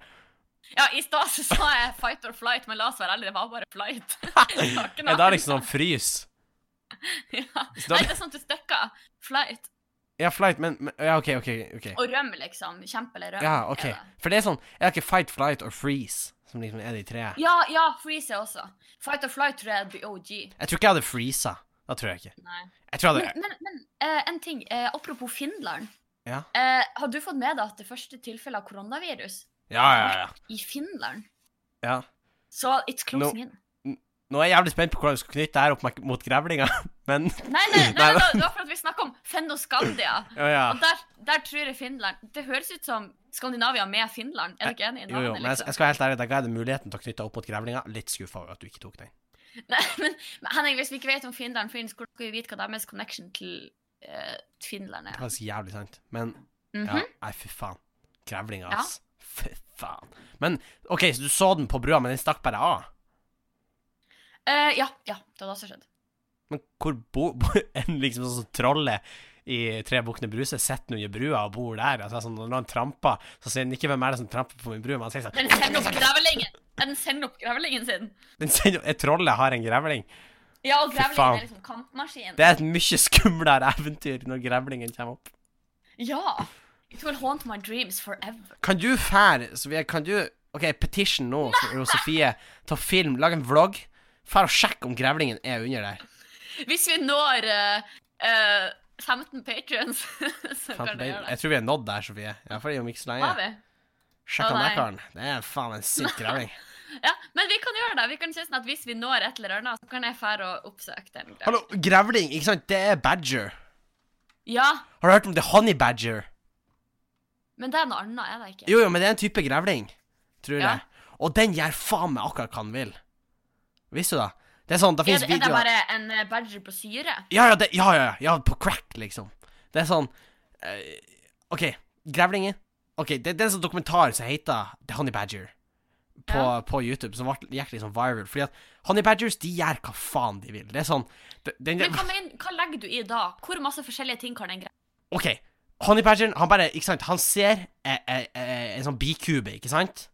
Ja, I stad så sa jeg fight or flight, men la oss være ærlige, det var bare flight. Det Er da liksom sånn frys? ja. Nei, det er sånn at du stikker flight Ja, flight, men, men Ja, OK, OK. ok og røm, liksom. Kjempe eller røm. Ja, OK. det. For det er sånn Jeg har ikke fight, flight or freeze, som liksom er de tre. Ja, ja, freeze er også. Fight or flight tror jeg the OG. Jeg tror ikke jeg hadde freeza. Da tror jeg ikke. Nei. Jeg tror jeg Men, hadde men, men uh, en ting. Uh, apropos Finland. Ja. Uh, har du fått med deg at det første tilfellet av koronavirus Ja, ja, ja. i Finland ja. Så it's closing in. Nå er jeg jævlig spent på hvordan du skal knytte det her opp mot grevlinga, (laughs) men Nei, nei, nei, (laughs) Nei, det var for at vi snakker om Fennoskandia. (laughs) Ja, ja. Og der, der tror jeg Finland Det høres ut som Skandinavia med Finland. Er du ikke enig i Jo, jo, navnet? men jeg, jeg skal være helt ærlig, da ga jeg deg muligheten til å knytte opp mot grevlinga. Litt skuffa over at du ikke tok den. Nei, men, men Henning, hvis vi ikke vet om Finland finnes, hvordan skal vi vite hva deres connection til uh, Finland Det er? så jævlig sant. Men Mhm. ja, nei, fy faen. Grevlinga, Ja. ass. Fy faen. Men OK, så du så den på brua, men den stakk bare av? Eh, ja, ja, det var det som skjedde. Men hvor bor (laughs) bo, en liksom sånn trollet i Tre bukkene Bruse sitter under brua og bor der? Altså, sånn, når han tramper, så sier han ikke hvem er det som tramper på min bru, men han sier sånn Den sender opp grevlingen! Den sender opp grevlingen sin. (laughs) Den sender, er Trollet har en grevling. Ja, og grevlingen er liksom kampmaskinen. Det er et mye skumlere eventyr når grevlingen kommer opp. Ja. It will haunt my dreams forever. Kan du fære Sofie, kan du OK, petition nå, Sofie. (laughs) Ta film, lag en vlogg. Fær og sjekk om grevlingen er under der. Hvis vi når uh, uh, 15 patrions, så Faen, kan du det- gjøre det. Jeg tror vi er nådd der, Sofie. Det er jo ikke så lenge. Har vi? Sjekk om han der karen. Det er faen en syk (laughs) grevling. Ja, men vi kan gjøre det. Vi kan si sånn at Hvis vi når et eller annet, så kan jeg fære og oppsøke den. Hallo, grevling, ikke sant? Det er badger. Ja, Har du hørt om the honey badger? men det er noe annet, er det ikke? Jo, jo, men det er en type grevling, tror Ja. jeg. Og den gjør faen meg akkurat hva han vil. Visste du det? Det er sånn, det fins videoer... er det bare en eh, badger på syre? Ja, ja, det, ja, ja, ja, på crack, liksom. Det er sånn eh, OK, grevlinger. Ok, det, det er en sånn dokumentar som heter The Honey Badger på, Ja. på YouTube, som ble, gikk liksom viral. Fordi at Honey Badgers de gjør hva faen de vil. Det er sånn det, den, Men hva, men, hva legger du i da? Hvor masse forskjellige ting kan den greie? OK. Honey Badgeren, han bare Ikke sant, han ser eh, eh, eh, en sånn bikube, ikke sant?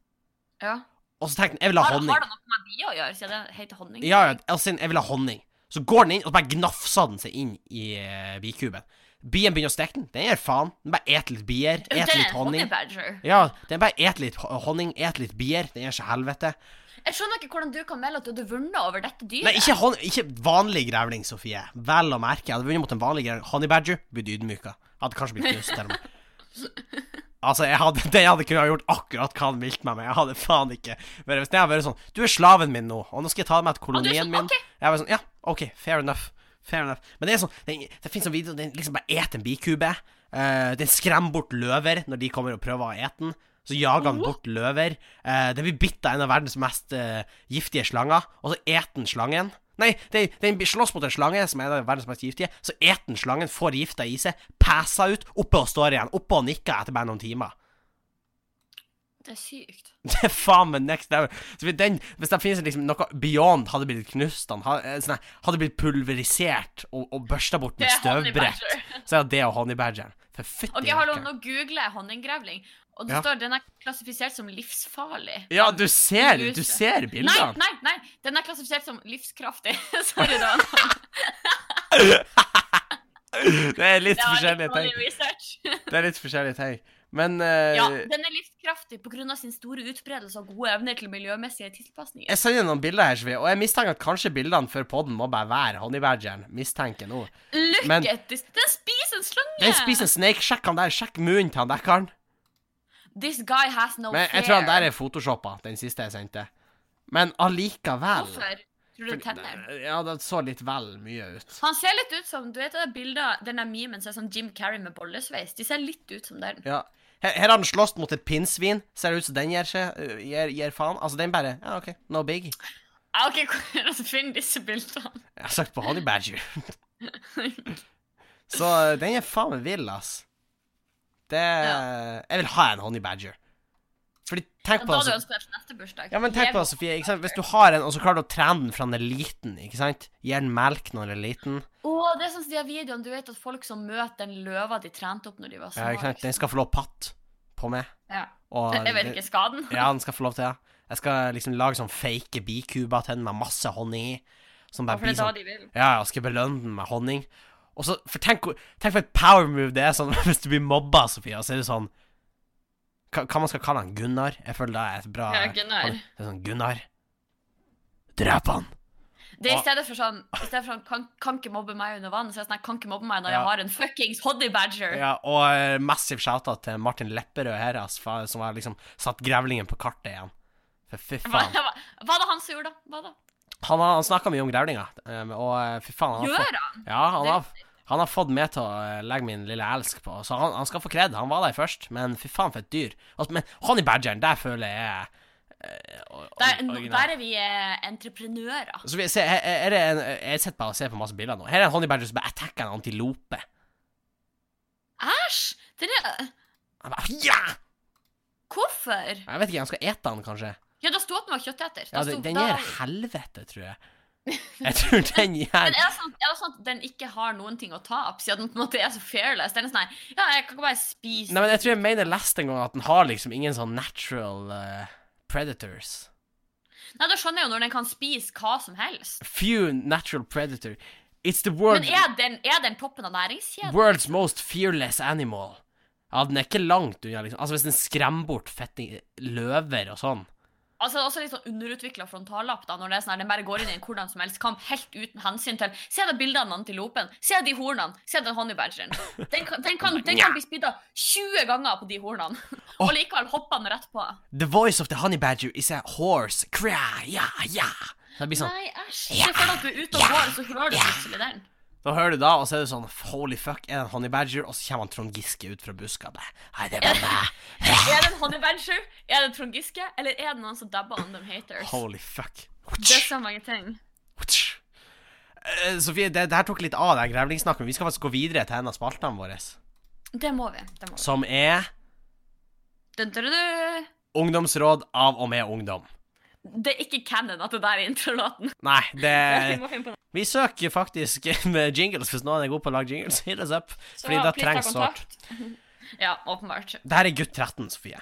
Ja. Og så tenkte han jeg vil ha honning. har det noe med de å gjøre, siden det heter honning? Ja, ja, altså jeg vil ha honning. Så går den inn, og så bare gnafser den seg inn i uh, bikuben. Bien begynner å stekke den. Den gjør faen. Den bare eter litt bier, eter er litt honning. Ja, den bare eter litt honning, eter litt bier. Den gjør seg helvete. Jeg skjønner ikke hvordan du kan melde at du hadde vunnet over dette dyret. Nei, ikke, hon ikke vanlig grevling, Sofie. Vel å merke. Jeg hadde vunnet mot en vanlig grevling. Honey badger blitt ydmyka. Hadde kanskje blitt knust til og med. (laughs) Altså, jeg hadde, den hadde kunnet gjort akkurat hva han ville med meg. Jeg hadde faen ikke Men Hvis jeg hadde vært sånn Du er slaven min nå, og nå skal jeg ta med til du er kolonien sånn, min. «Ok». Jeg var sånn Ja, OK, fair enough. Fair enough. Men det er sånn Det, det fins en video Den liksom bare eter en bikube. Uh, den skremmer bort løver når de kommer og prøver å ete den. Så jager han bort løver. Uh, den blir bitt av en av verdens mest uh, giftige slanger, og så eter den slangen. Nei, den, den slåss mot en slange som er en verdens mest giftige. Så eter den slangen, får gifta i seg, passer ut, oppe og står igjen. Oppe og nikker etter bare noen timer. Det er sykt. (laughs) Det er faen meg next level. Den, hvis det finnes liksom noe beyond hadde blitt knust, han hadde, sånn, hadde blitt pulverisert og, og børsta bort med støvbrett, (laughs) så er det og honningbadgeren. badgeren. For fytti Ok, hallo, nå googler jeg honninggrevling, og det Ja. står den er klassifisert som livsfarlig. Ja, du ser, du ser bildene. nei, nei, nei. den er klassifisert som livskraftig. (laughs) Sorry, da. Det er litt Det forskjellige ting. Det er litt forskjellige ting. Men uh, Ja, den er livskraftig pga. sin store utbredelse og gode evner til miljømessige tilpasninger. jeg sender noen bilder her, og jeg mistenker at kanskje bildene før podden må bare være honeybadgeren. Mistenker nå. Look men- at this! Den spiser en slange! Den spiser en snake. Sjekk han der. Sjekk munnen til han dekkeren. This guy has no Men jeg tror han der er photoshoppa, den siste jeg sendte. Men allikevel Hvorfor? Tror du? Ja, det så litt vel mye ut. Han ser litt ut som Du vet det bildet, den der memen som er sånn Jim Carrey med bollesveis? De ser litt ut som den. Ja. Her, har den slåss mot et pinnsvin. Ser det ut som den gjør, seg, gjør, gir faen. Altså, den bare Ja, OK, no big. Ja, OK, (laughs) hvor er det finner disse bildene? Jeg har sagt på Honey Badger. (laughs) Så øh, den er faen meg vill, ass. Det Jeg vil ha en Honey Badger. Tenk på Da altså- neste bursdag. Ja, men tenk på det, Sofie. Hvis du har en, og så klarer du å trene den fra den er liten, ikke sant? Gi den melk når den er liten. Å, det er sånn som de her videoene, du vet at folk som møter den løva de trente opp når de var små. Ja, ikke sant? Den skal få lov patt på meg. Ja. Og (laughs) Jeg vet ikke skal den? (laughs) Ja, den skal få lov til det. Jeg skal liksom lage sånn fake bikuber til den med masse honning i. Som bare blir sånn. Ja, jeg skal belønne den med honning. Og så, for tenk, tenk for et power move det er sånn (laughs) hvis du blir mobba, Sofia, så er det sånn Hva, man skal kalle han? Gunnar? Jeg føler det er et bra Ja, Gunnar. Det er sånn Gunnar. Drep han! Det er i stedet for sånn I stedet for sånn, kan, kan ikke mobbe meg under vann, så er det sånn jeg kan ikke mobbe meg når Ja. jeg har en fuckings hoddy badger. Ja, og uh, massiv shout-out til Martin Lepperød her, ass, fa- som har liksom satt grevlingen på kartet igjen. For fy Hva, faen. hva, hva da han som gjorde, da? Hva da? Han, har- han snakka mye om grevlinger, um, og eh, fy faen han har Gjør han? Ja, han Det- har, han har fått meg til å eh, legge min lille elsk på, så han, han skal få kred. Han var der først, men fy faen, for et dyr. Altså, men Honey Badgeren, der føler jeg eh, or- Der, er vi eh, entreprenører. Så vi, se, her- er det en, Jeg sitter bare og ser på masse bilder nå. Her er en Honey Badger som bare attacker en antilope. Æsj! Den er Han bare, ja! Hvorfor? Jeg vet ikke, han skal ete den, kanskje. Ja, det sto at den var kjøtteter. Ja, den, den da- gjør helvete, tror jeg. (laughs) Jeg tror den gjør Men er det, sånn, er det sånn at den ikke har noen ting å tape, siden den på en måte er så fearless? Den er sånn her Ja, jeg kan ikke bare spise Nei, men jeg tror jeg mener leste en gang at den har liksom ingen sånn natural uh, predators. Nei, da skjønner jeg jo når den kan spise hva som helst. Few natural predator. It's the Men er den, er den toppen av næringskjeden? world's most fearless animal. Ja, den er ikke langt unna, liksom. Altså, hvis den skremmer bort fetting løver og sånn. Altså det er også litt sånn underutvikla frontallapp, da, når det er sånn her, den bare går inn i en hvordan som helst kamp helt uten hensyn til Se da bildene av antilopen, se de hornene, se den honeybadgeren. Den, kan- den, kan, den kan bli spidda 20 ganger på de hornene, og likevel hopper han rett på. The voice of the honeybadger is a horse. Cry, yeah, yeah. Det blir sånn. Nei, æsj. Se for deg at du er ute og går, og så hører du plutselig den. Da hører du da, og så er det sånn Holy fuck, er det en honey badger? Og så kommer han Trond Giske ut fra buska. Bare, Hei, det bare meg. (laughs) Er det en honeybadger? Er det Trond Giske? Eller er det noen som dabber them haters? Holy fuck. Det er så mange ting. Uh, Sofie, det, det her tok litt av den grevlingsnakken. Vi skal faktisk gå videre til en av spaltene våre, Det må vi. Det må vi. som er dun, dun, dun. Ungdomsråd av og med ungdom. Det er ikke canon at det der er introlåten. Nei, det. (laughs) Vi søker faktisk (laughs) med jingles hvis noen er god på å lage jingles. Hit us up. Så Fordi det trengs sårt. (laughs) Ja, åpenbart. Det her er gutt 13, Sofie.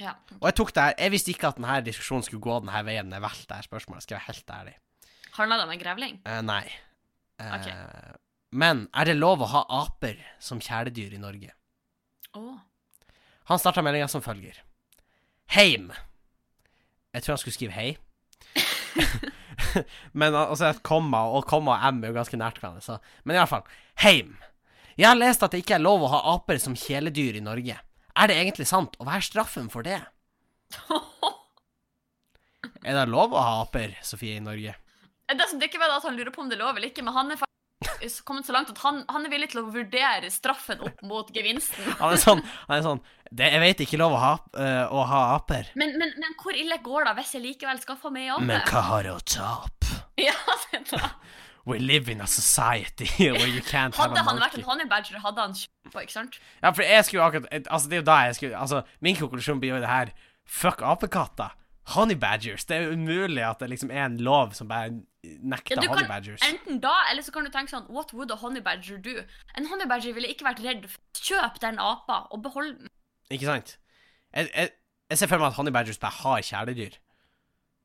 Ja. Og jeg tok det her Jeg visste ikke at denne diskusjonen skulle gå denne veien jeg valgte det her spørsmålet. Skal jeg være helt ærlig. Handla det om en grevling? Uh, nei. Uh, okay. Men er det lov å ha aper som kjæledyr i Norge? Oh. Han starta meldinga som følger. Heim. Jeg tror han skulle skrive hei. (laughs) Men altså et komma, og komma og M er jo ganske nært hverandre. Så. Men iallfall. Heim. Jeg har lest at det ikke er lov å ha aper som kjæledyr i Norge. Er det egentlig sant, og hva er straffen for det? (laughs) Er det lov å ha aper, Sofie, i Norge? Det som er ikke bare at han lurer på om det er lov eller ikke, men han er faktisk kommet så langt at han, han er villig til å vurdere straffen opp mot gevinsten. Han er sånn, han er sånn det, Jeg vet ikke lov å ha, uh, å ha aper. Men, men, men hvor ille går det hvis jeg likevel skaffer meg ape? Men hva har det å tape? Ja, det det. We live in a society (laughs) where you can't have Hadde han vært en honey badger, hadde han kjøpt på, ikke sant? Ja, for jeg skulle akkurat Altså, det er jo da jeg skulle Altså, min konklusjon blir jo det her Fuck apekatter. Honey badgers. Det er umulig at det liksom er en lov som bare nekter Ja, honey badgers. enten da, eller så kan du tenke sånn What would a honey badger do? En honey badger ville ikke vært redd Kjøp den apa og behold den. Ikke sant? Jeg, jeg, jeg ser for meg at honey badgers bare har kjæledyr.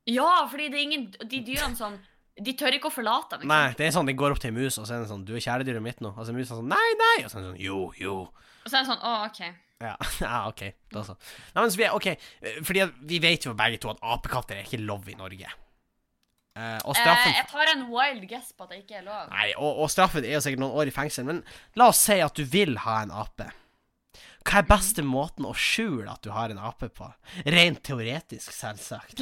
Ja, fordi det er ingen De dyrene sånn De tør ikke å forlate dem. ikke Nei, det er sånn, de går opp til en mus, og så er det sånn Du er kjæledyret mitt nå. Og så er musa sånn Nei, nei! Og så er det sånn Jo, jo. Og så er det sånn Å, OK. Ja, (laughs) ja OK. Da så. Nei, men så vi, OK. eh, Fordi vi vet jo begge to at apekatter er ikke lov i Norge. Eh, og straffen Eh, jeg tar en wild guess på at det ikke er lov. Nei, og, og straffen er jo sikkert noen år i fengsel, men la oss si at du vil ha en ape. Hva er beste måten å skjule at du har en ape på? Rent teoretisk, selvsagt.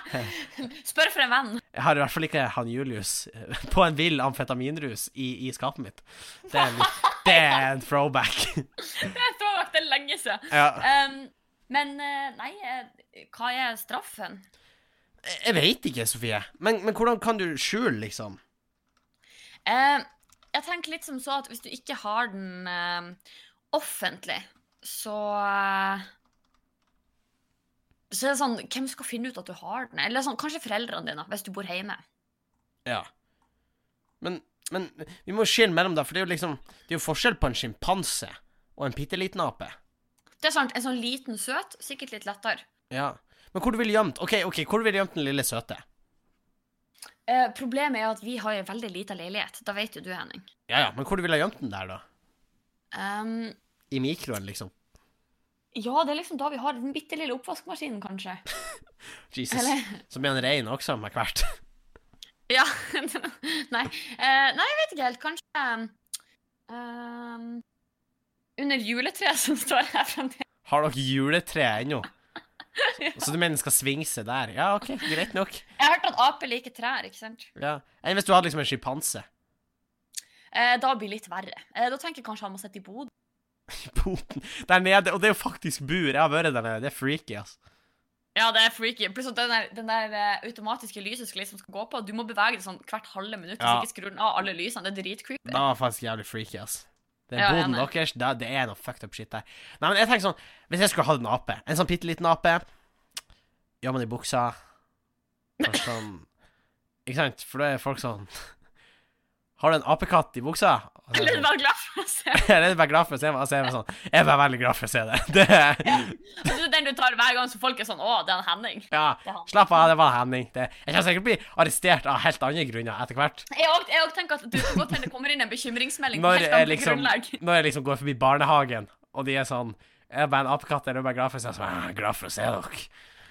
(laughs) Spør for en venn. Jeg har i hvert fall ikke han Julius eh, på en vill amfetaminrus i, i skapet mitt. Det er, en- det er en throwback. Jeg tror nok det er lenge siden. ja. Um, men eh, nei, eh, hva er straffen? Jeg veit ikke, Sofie. Men, men hvordan kan du skjule, liksom? Uh, jeg tenker litt som så at hvis du ikke har den uh, offentlig, så uh, Så er det sånn Hvem skal finne ut at du har den? Eller sånn, kanskje foreldrene dine, hvis du bor hjemme. Ja. Men, men vi må skille mellom det, for det er jo liksom Det er jo forskjell på en sjimpanse og en bitte liten ape. Det er sant, En sånn liten søt, sikkert litt lettere. Ja. Men hvor du gjemt OK, ok, hvor du gjemt den lille søte? Eh, problemet er at vi har en veldig lita leilighet. Da vet jo du, Henning. Ja, ja, men hvor du ha gjemt den der, da? Um, I mikroen, liksom? ja, det er liksom da vi har den bitte lille oppvaskmaskinen, kanskje. (laughs) Jesus. Eller Så blir han rein også, med hvert. (laughs) Ja. (laughs) nei. Eh, nei, jeg vet ikke helt. Kanskje um, Under juletreet som står her fremdeles. Har dere juletre ennå? Så du mener den skal svinge seg der? Ja, OK, greit nok. Jeg har hørt at aper liker trær, ikke sant? Ja. Enn hvis du hadde liksom en sjimpanse Eh, da blir det litt verre. Eh, da tenker jeg kanskje han må sitte i boden. i boden? der nede, og det er jo faktisk bur. Jeg har vært der nede. Det er freaky, altså. Ja, det er freaky. Pluss at den der, den der eh, automatiske lyset skal liksom skal gå på. Du må bevege det sånn hvert halve minutt Ja. hvis ikke skrur den av alle lysene. Det er dritcreepy. Det var faktisk jævlig freaky, ass. Den Ja, boden deres, det, det er noe fucked up shit der. Nei, men jeg tenker sånn Hvis jeg skulle hatt en ape, en sånn bitte liten ape Gjør man i buksa Kanskje sånn Ikke sant? For da er folk sånn Har du en apekatt i buksa? (laughs) Eller så (laughs) er bare glad for å se. sånn, Jeg er bare glad for å se meg. Er jeg sånn Jeg er bare veldig glad for å se det. (laughs) Det er Det er den du tar hver gang så folk er sånn Å, det er en Henning. Ja, er han. slapp av, det var Henning. Det, jeg kan sikkert bli arrestert av helt andre grunner etter hvert. Jeg òg jeg tenker at du kan godt hende det kommer inn en bekymringsmelding Når jeg, liksom, når jeg liksom går forbi barnehagen, og de er sånn Jeg er bare en apekatt, er du bare glad for å se så «Jeg er glad for å se dere.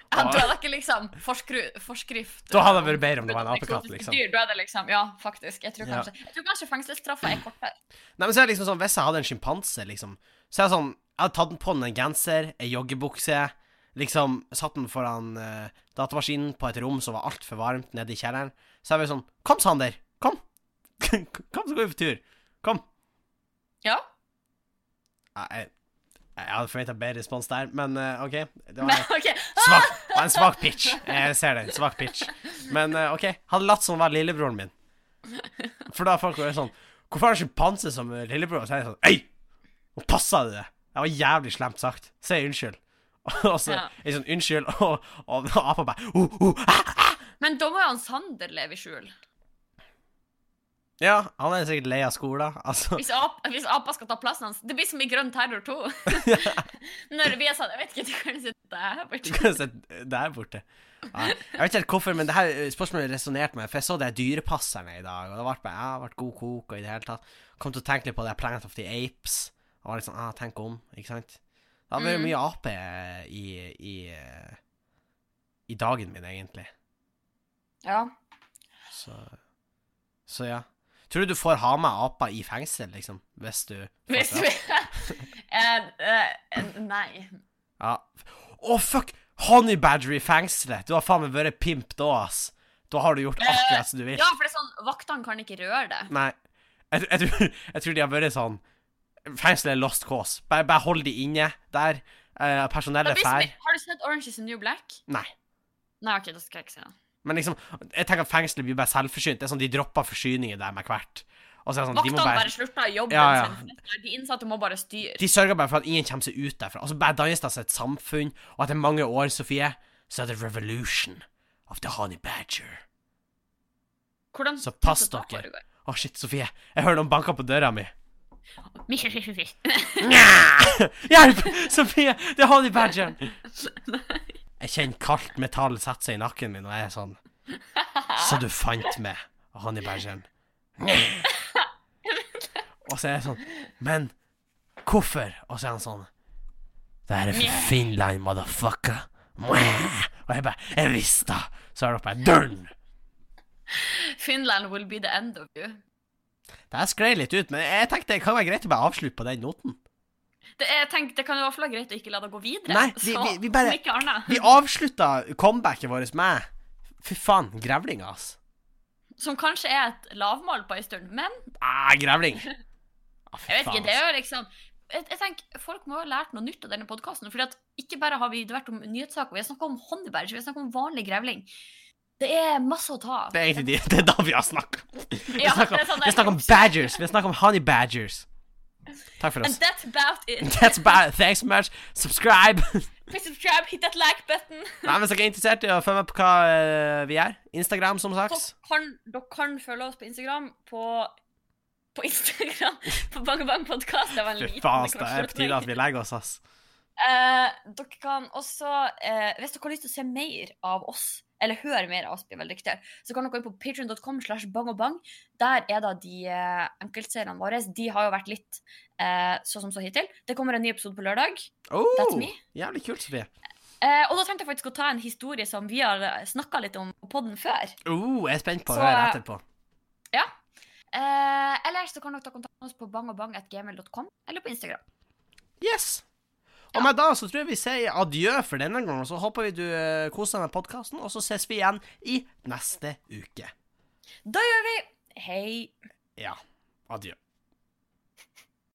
Ja, da er ikke liksom forskru, forskrift Da hadde det vært bedre om det var en apekatt, liksom. Dyr, da er det liksom, ja, faktisk. Jeg tror kanskje, tror kanskje fengselsstraffa er kortere. Nei, men så er det liksom sånn, Hvis jeg hadde en sjimpanse, liksom Så er det sånn Jeg hadde tatt den på en genser, ei joggebukse, liksom satt den foran uh, datamaskinen på et rom som var altfor varmt, nede i kjelleren. Så jeg var sånn Kom, Sander! Kom! (laughs) Kom, så går vi på tur. Kom. Ja. Nei, Jeg, jeg hadde forventa bedre respons der, men uh, OK. Det var Men okay. (laughs) svak, var en svak pitch. Jeg ser den. Svak pitch. Men uh, OK. Hadde latt som å var lillebroren min. For da folk jo sånn Hvorfor har du sjimpanse som lillebror? Og Så er jeg sånn Øy! Nå passa det! Det var jævlig slemt sagt. Si unnskyld. (laughs) Og så Ja. jeg sånn Unnskyld, (laughs) og, og, og apa bare uh, uh, ah. Men da må jo han Sander leve i skjul. Ja, han er sikkert lei av skolen. Altså Hvis, ap, hvis apa skal ta plassen hans. Det blir som i Grønn terror 2. (laughs) (laughs) Når vi er sånn Jeg vet ikke, du kan sitte der Du kan sitte der borte. Ja, jeg vet ikke helt hvorfor, men det her spørsmålet resonnerte meg. For jeg så det dyrepasserne i dag, og det ble bare Ja, det ble god kok og i det hele tatt. Kom til å tenke litt på det Planet of the Apes. Og var sånn ah, Tenk om, ikke sant? Det har vært Mm. mye ape i, i, i dagen min, egentlig. Ja. Så Så ja. Tror du du får ha med aper i fengsel, liksom? Hvis du Hvis du vi (laughs) eh, eh, Nei. Ja. Å, fuck! Honey Badger i fengselet! Du har faen meg vært pimp da, ass. Da har du gjort akkurat som du vil. Ja, for det er sånn Vaktene kan ikke røre det. Nei. Jeg, jeg, tror, jeg tror de har vært sånn Fengselet er lost cause. Bare, bare hold de inne der. Uh, personellet drar. Har du sett Orange is the New Black? Nei. Nei, OK, da skal jeg ikke se den. Men liksom, jeg tenker at fengselet blir bare selvforsynt. Det er sånn De dropper forsyninger der med hvert. Og så er det sånn, de må bare bare slurter jobben Ja, ja. sin. De innsatte må bare styre. De sørger bare for at ingen kommer seg ut derfra. Altså Bare dannes det seg et samfunn, og etter mange år, Sofie, så er det revolution of the honey badger. Hvordan Så pass dere. Å, Å, shit, Sofie. Jeg hører noen banker på døra mi. Hjelp! Sofie, det er honey badgeren! (laughs) Jeg kjenner kaldt metall sette seg i nakken min, og jeg er sånn Så du fant meg, Og han i bæsjen. Og så er jeg sånn Men hvorfor? Og så er han sånn Det her er for Finland, motherfucker. Og jeg bare Jeg visste det! Så er det bare Dørn! Finland will be the end of you. Det her sklei litt ut, men jeg tenkte det kan være greit å bare avslutte på den noten. Det, jeg tenker, det kan jo i hvert fall være greit å ikke la det gå videre. Nei, vi- så, vi- vi bare-. Vi avslutta comebacket vårt med Fy faen, grevlinga, ass. Som kanskje er et lavmål på ei stund, men Ah, grevling. (laughs) Ah, jeg vet ikke, det er jo liksom jeg, jeg tenker, Folk må ha lært noe nytt av denne podkasten. Ikke bare har vi vært om nyhetssaker, vi har snakka om honeyberger, vi har snakka om vanlig grevling. Det er masse å ta av. Det er egentlig de, (laughs) det er da vi har snakka. Vi Ja, snakker det er sånn vi om badgers. Vi har snakka om honey badgers. Takk for oss. And that's about it. (laughs) That's about it. Thanks much. Subscribe. (laughs) Please subscribe, hit that like button. (laughs) Nei, Hvis dere er interessert i å følge med på hva uh, vi gjør, Instagram som sagt. Dere kan, dere kan følge oss på Instagram på På Instagram på Bang Bang Podcast. Det var en liten faen, det er på tide at vi legger oss, ass. Uh, dere kan også, uh, hvis dere har lyst til å se mer av oss, eller høre mer av veldig riktig, så kan dere gå inn på patreon.com slash bang og bang. Der er da de eh, enkeltseriene våre. De har jo vært litt eh, så som så hittil. Det kommer en ny episode på lørdag. Oh, That's me. jævlig kult, Sofie. Eh, og da tenkte jeg faktisk å ta en historie som vi har snakka litt om på podden før. Oh, jeg er spent på å høre eh, etterpå. Ja. Eh, eller så kan dere ta kontakt med oss på bangobang.gmail.com eller på Instagram. Yes. Og med da så tror jeg vi sier adjø for denne gangen, så håper vi du eh, koser deg med podkasten, og så ses vi igjen i neste uke. Da gjør vi Hei. Ja. Adjø.